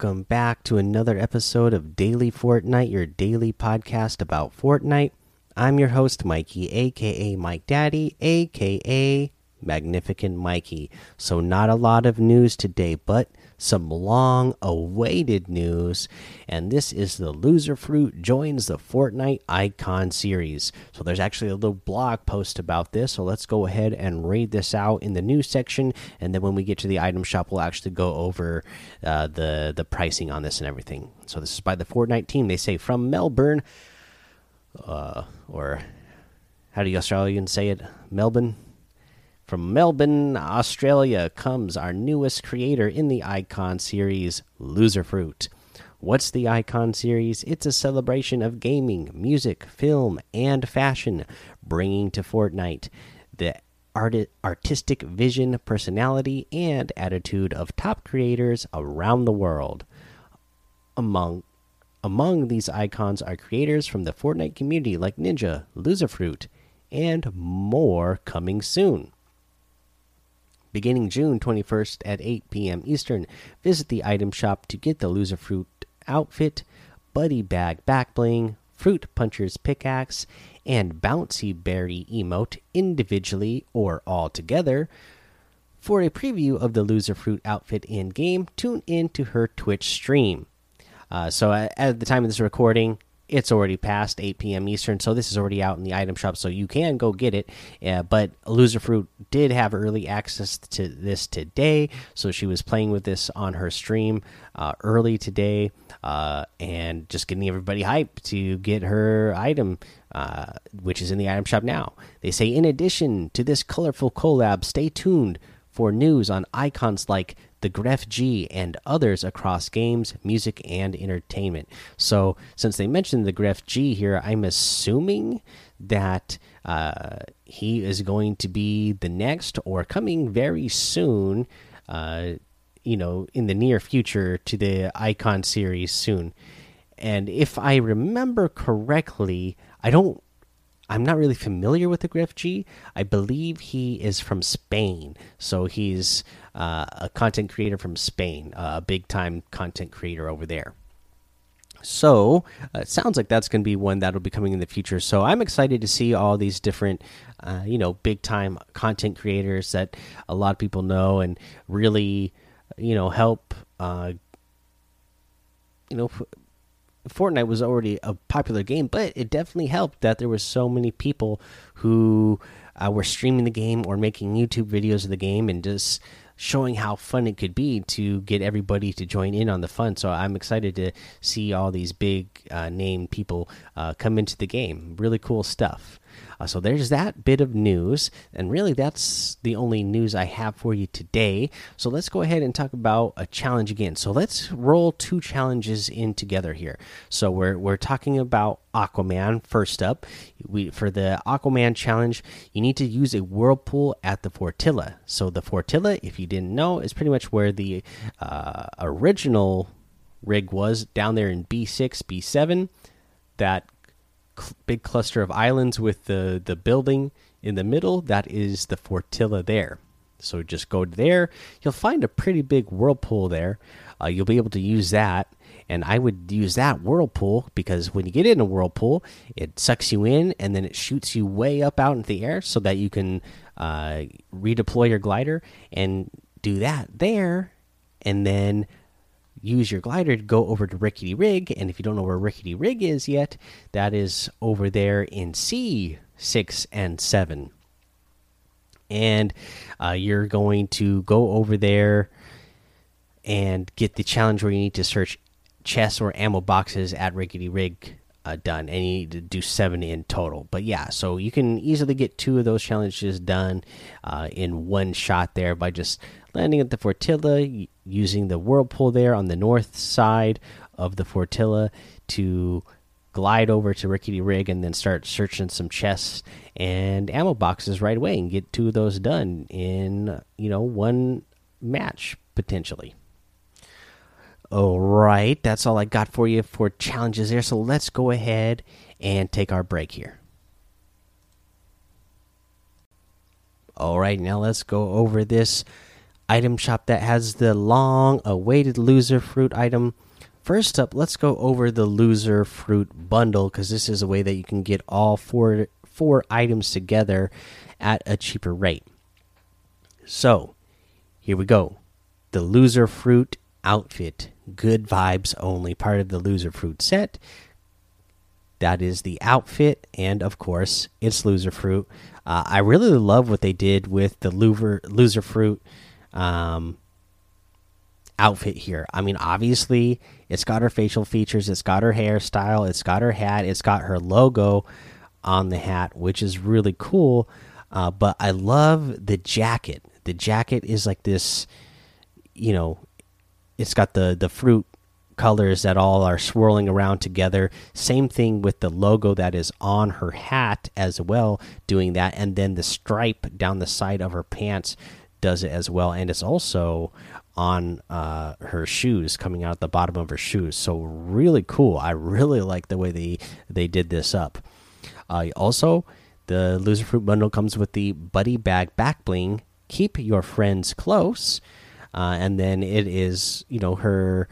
Welcome back to another episode of Daily Fortnite, your daily podcast about Fortnite. I'm your host, Mikey, aka Mike Daddy, aka Magnificent Mikey. So, not a lot of news today, but some long awaited news. And this is the Loser Fruit joins the Fortnite Icon series. So, there's actually a little blog post about this. So, let's go ahead and read this out in the news section. And then when we get to the item shop, we'll actually go over uh, the, the pricing on this and everything. So, this is by the Fortnite team. They say from Melbourne, uh, or how do you Australians say it? Melbourne? From Melbourne, Australia, comes our newest creator in the Icon series, Loser Fruit. What's the Icon series? It's a celebration of gaming, music, film, and fashion, bringing to Fortnite the art artistic vision, personality, and attitude of top creators around the world. Among among these icons are creators from the Fortnite community like Ninja, Loserfruit, and more coming soon. Beginning June 21st at 8 p.m. Eastern, visit the item shop to get the Loser Fruit outfit, Buddy Bag back bling, Fruit Puncher's pickaxe, and Bouncy Berry emote individually or all together. For a preview of the Loser Fruit outfit in game, tune in to her Twitch stream. Uh, so at the time of this recording, it's already past 8 p.m. Eastern, so this is already out in the item shop, so you can go get it. Uh, but Loser Fruit did have early access to this today, so she was playing with this on her stream uh, early today, uh, and just getting everybody hyped to get her item, uh, which is in the item shop now. They say, in addition to this colorful collab, stay tuned for news on icons like the Gref G, and others across games, music, and entertainment. So, since they mentioned the Gref G here, I'm assuming that uh, he is going to be the next or coming very soon, uh, you know, in the near future to the Icon series soon. And if I remember correctly, I don't I'm not really familiar with the Griff G. I believe he is from Spain, so he's uh, a content creator from Spain, a big time content creator over there. So uh, it sounds like that's going to be one that'll be coming in the future. So I'm excited to see all these different, uh, you know, big time content creators that a lot of people know and really, you know, help, uh, you know Fortnite was already a popular game, but it definitely helped that there were so many people who uh, were streaming the game or making YouTube videos of the game and just showing how fun it could be to get everybody to join in on the fun. So I'm excited to see all these big uh, name people uh, come into the game. Really cool stuff. Uh, so there's that bit of news, and really that's the only news I have for you today. So let's go ahead and talk about a challenge again. So let's roll two challenges in together here. So we're we're talking about Aquaman first up. We for the Aquaman challenge, you need to use a whirlpool at the Fortilla. So the Fortilla, if you didn't know, is pretty much where the uh, original rig was down there in B6, B7. That big cluster of islands with the the building in the middle. That is the fortilla there. So just go there. You'll find a pretty big whirlpool there. Uh, you'll be able to use that. And i would use that whirlpool because when you get in a whirlpool it sucks you in and then it shoots you way up out into the air so that you can uh, redeploy your glider and do that there. And then use your glider to go over to Rickety Rig. And if you don't know where Rickety Rig is yet, that is over there in C6 and 7. And uh, you're going to go over there and get the challenge where you need to search chests or ammo boxes at Rickety Rig uh, done, and you need to do seven in total. But yeah, so you can easily get two of those challenges done uh, in one shot there by just landing at the Fortilla, using the whirlpool there on the north side of the Fortilla to glide over to Rickety Rig and then start searching some chests and ammo boxes right away and get two of those done in you know one match potentially. All right, that's all I got for you for challenges there. So let's go ahead and take our break here. All right, now let's go over this item shop that has the long awaited loser fruit item. First up, let's go over the loser fruit bundle because this is a way that you can get all four four items together at a cheaper rate. So, here we go. The loser fruit outfit, good vibes only, part of the loser fruit set. That is the outfit, and of course, it's loser fruit. Uh, I really love what they did with the loser loser fruit um, outfit here. I mean, obviously, it's got her facial features, it's got her hairstyle, it's got her hat, it's got her logo on the hat, which is really cool. Uh, but I love the jacket. The jacket is like this, you know, it's got the the fruit colors that all are swirling around together. Same thing with the logo that is on her hat as well, doing that, and then the stripe down the side of her pants does it as well, and it's also on uh, her shoes coming out the bottom of her shoes. So really cool. I really like the way they they did this up. Uh, also, the loser fruit bundle comes with the buddy bag back bling. Keep your friends close, uh, and then it is you know her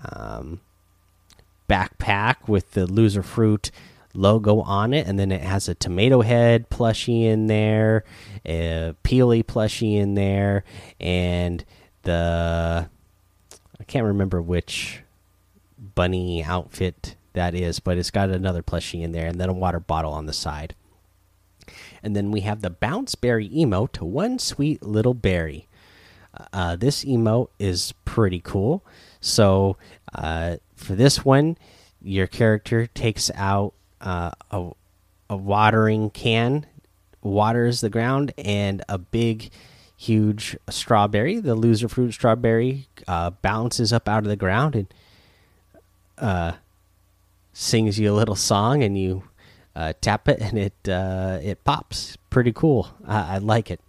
um, backpack with the loser fruit logo on it, and then it has a tomato head plushie in there, a Peely plushie in there, and the I can't remember which bunny outfit that is, but it's got another plushie in there, and then a water bottle on the side. And then we have the bounce berry emote to one sweet little berry. Uh, this emote is pretty cool. So uh, for this one, your character takes out uh, a, a watering can, waters the ground, and a big, huge strawberry, the loser fruit strawberry, uh, bounces up out of the ground and uh, sings you a little song, and you uh, tap it, and it uh, it pops. Pretty cool. I like it.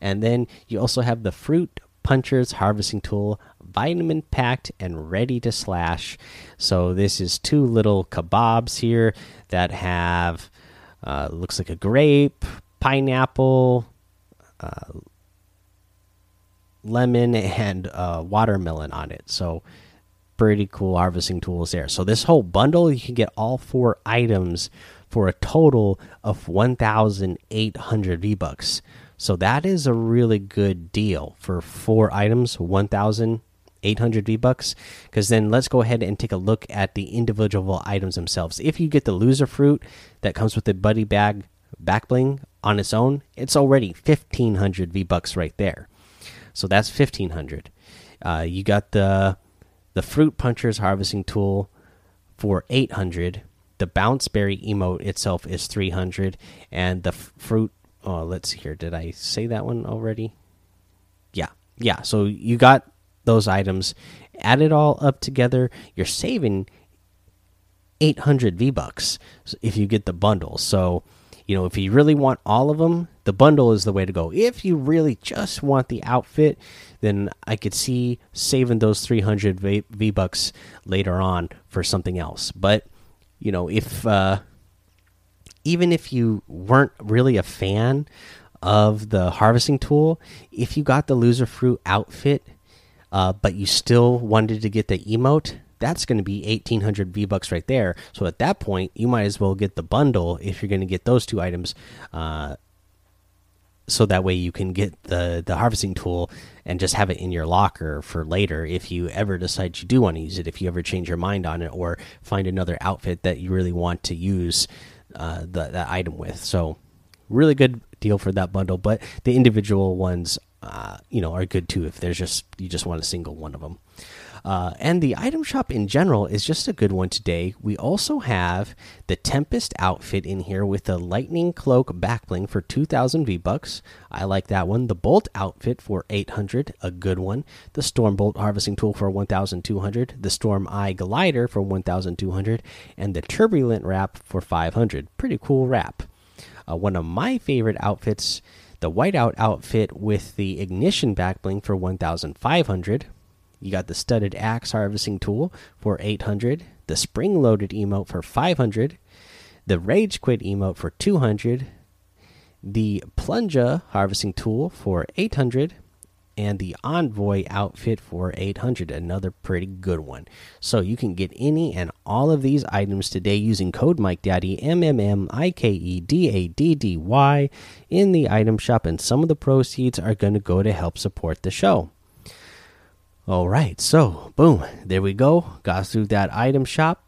And then you also have the fruit puncher's harvesting tool vitamin packed and ready to slash. So this is two little kebabs here that have uh, looks like a grape, pineapple, uh, lemon, and uh, watermelon on it. So pretty cool harvesting tools there. So this whole bundle, you can get all four items for a total of 1,800 V bucks. So that is a really good deal for four items, 1,800 V bucks. Because then let's go ahead and take a look at the individual items themselves. If you get the loser fruit that comes with the buddy bag back bling on its own, it's already 1500 V bucks right there. So that's 1500. Uh, you got the the fruit punchers harvesting tool for 800. The bounce berry emote itself is 300, and the fruit. Oh, let's see here. Did I say that one already? Yeah, yeah. So you got those items, add it all up together, you're saving 800 V bucks if you get the bundle. So, you know, if you really want all of them, the bundle is the way to go. If you really just want the outfit, then I could see saving those 300 V, bucks later on for something else. But, you know, if uh, even if you weren't really a fan of the harvesting tool, if you got the loser fruit outfit uh, but you still wanted to get the emote, that's going to be 1800 V bucks right there. So at that point, you might as well get the bundle if you're going to get those two items. Uh, so that way you can get the the harvesting tool and just have it in your locker for later if you ever decide you do want to use it if you ever change your mind on it or find another outfit that you really want to use uh, the, that item with so really good deal for that bundle but the individual ones uh, you know are good too if there's just you just want a single one of them. Uh, and the item shop in general is just a good one today. We also have the Tempest outfit in here with the Lightning Cloak backbling for 2,000 V bucks. I like that one. The Bolt outfit for 800, a good one. The Stormbolt harvesting tool for 1,200. The Storm Eye glider for 1,200, and the Turbulent wrap for 500. Pretty cool wrap. Uh, one of my favorite outfits the whiteout outfit with the ignition backbling for 1500 you got the studded axe harvesting tool for 800 the spring loaded emote for 500 the rage quit emote for 200 the plunger harvesting tool for 800 and the Envoy outfit for 800, another pretty good one. So you can get any and all of these items today using code Mike Daddy M M M I K E D A D D Y in the item shop, and some of the proceeds are going to go to help support the show. All right, so boom, there we go. Got through that item shop.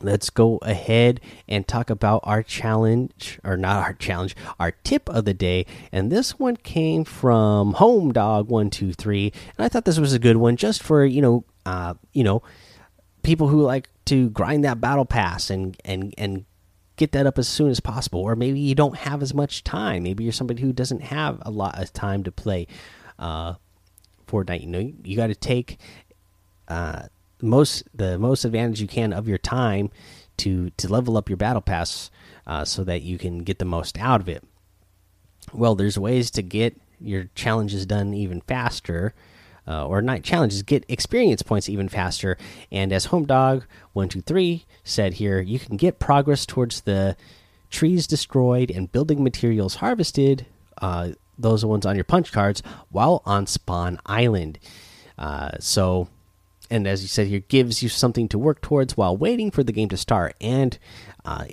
Let's go ahead and talk about our challenge or not our challenge our tip of the day. And this one came from home dog 123 and i thought this was a good one just for you know uh you know people who like to grind that battle pass and and and get that up as soon as possible. Or maybe you don't have as much time. Maybe you're somebody who doesn't have a lot of time to play. Uh fortnite you know you got to take uh most the most advantage you can of your time to to level up your battle pass uh, so that you can get the most out of it. Well, there's ways to get your challenges done even faster, uh, or not challenges, get experience points even faster. And as Home Dog one two three said here, you can get progress towards the trees destroyed and building materials harvested. Uh, those ones on your punch cards while on Spawn Island. Uh, so and as you said here, gives you something to work towards while waiting for the game to start. And uh,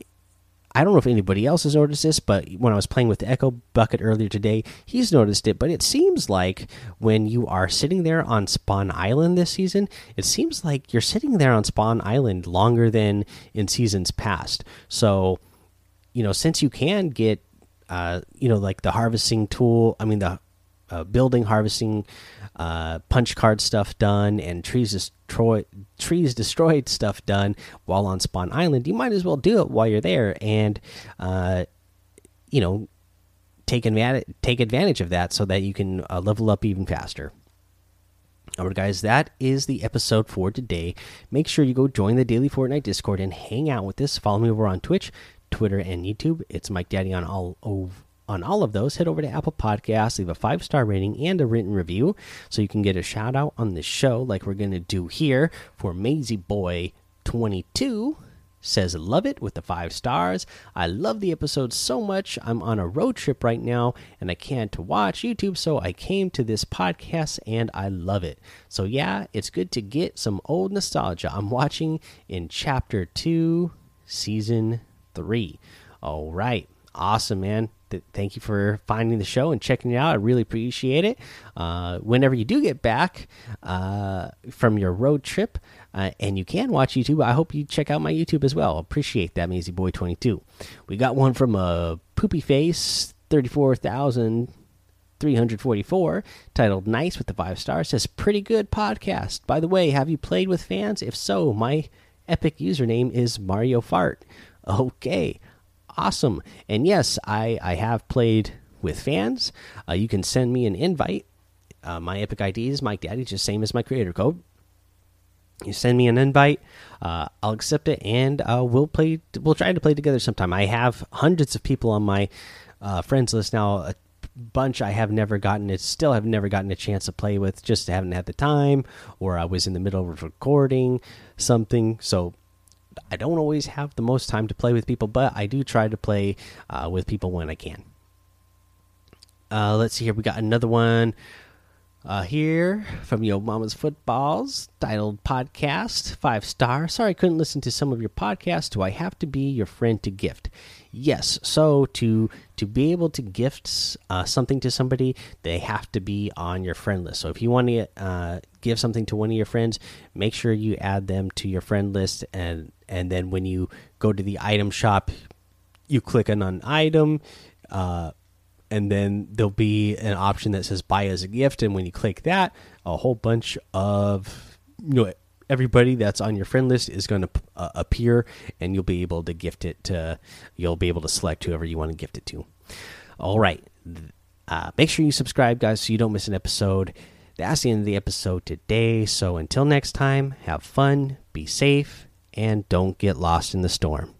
I don't know if anybody else has noticed this, but when I was playing with the Echo Bucket earlier today, he's noticed it. But it seems like when you are sitting there on Spawn Island this season, it seems like you're sitting there on Spawn Island longer than in seasons past. So, you know, since you can get, uh, you know, like the harvesting tool, I mean, the uh, building, harvesting, uh, punch card stuff done, and trees destroyed, trees destroyed stuff done while on Spawn Island. You might as well do it while you're there, and uh, you know, take advantage take advantage of that so that you can uh, level up even faster. All right, guys, that is the episode for today. Make sure you go join the Daily Fortnite Discord and hang out with us. Follow me over on Twitch, Twitter, and YouTube. It's Mike Daddy on all of on all of those, head over to Apple Podcasts, leave a five star rating and a written review so you can get a shout out on the show, like we're going to do here for Maisie Boy 22. Says, love it with the five stars. I love the episode so much. I'm on a road trip right now and I can't watch YouTube, so I came to this podcast and I love it. So, yeah, it's good to get some old nostalgia. I'm watching in chapter two, season three. All right. Awesome, man thank you for finding the show and checking it out. I really appreciate it. Uh, whenever you do get back uh, from your road trip, uh, and you can watch YouTube, I hope you check out my YouTube as well. Appreciate that, Mazy Boy Twenty Two. We got one from a poopy face thirty four thousand. 344 titled nice with the five stars says pretty good podcast by the way have you played with fans if so my epic username is mario fart okay awesome. And yes, I I have played with fans. Uh, you can send me an invite. Uh, my Epic ID is Mike Daddy, just same as my creator code. You send me an invite, uh, I'll accept it, and uh, we'll play. We'll try to play together sometime. I have hundreds of people on my uh, friends list now. A bunch I have never gotten it. Still have never gotten a chance to play with. Just haven't had the time, or I was in the middle of recording something. So I don't always have the most time to play with people, but I do try to play uh, with people when I can. Uh, let's see here. We got another one uh, here from Yo Mama's Footballs titled Podcast Five Star. Sorry I couldn't listen to some of your podcasts. Do I have to be your friend to gift? Yes. So to to be able to gift uh, something to somebody, they have to be on your friend list. So if you want to uh, give something to one of your friends, make sure you add them to your friend list, and and then when you go to the item shop, you click on an item. Uh, and then there'll be an option that says buy as a gift and when you click that a whole bunch of you know everybody that's on your friend list is going to uh, appear and you'll be able to gift it to you'll be able to select whoever you want to gift it to. All right. Uh, make sure you subscribe guys so you don't miss an episode. That's the end of the episode today. So until next time have fun be safe and don't get lost in the storm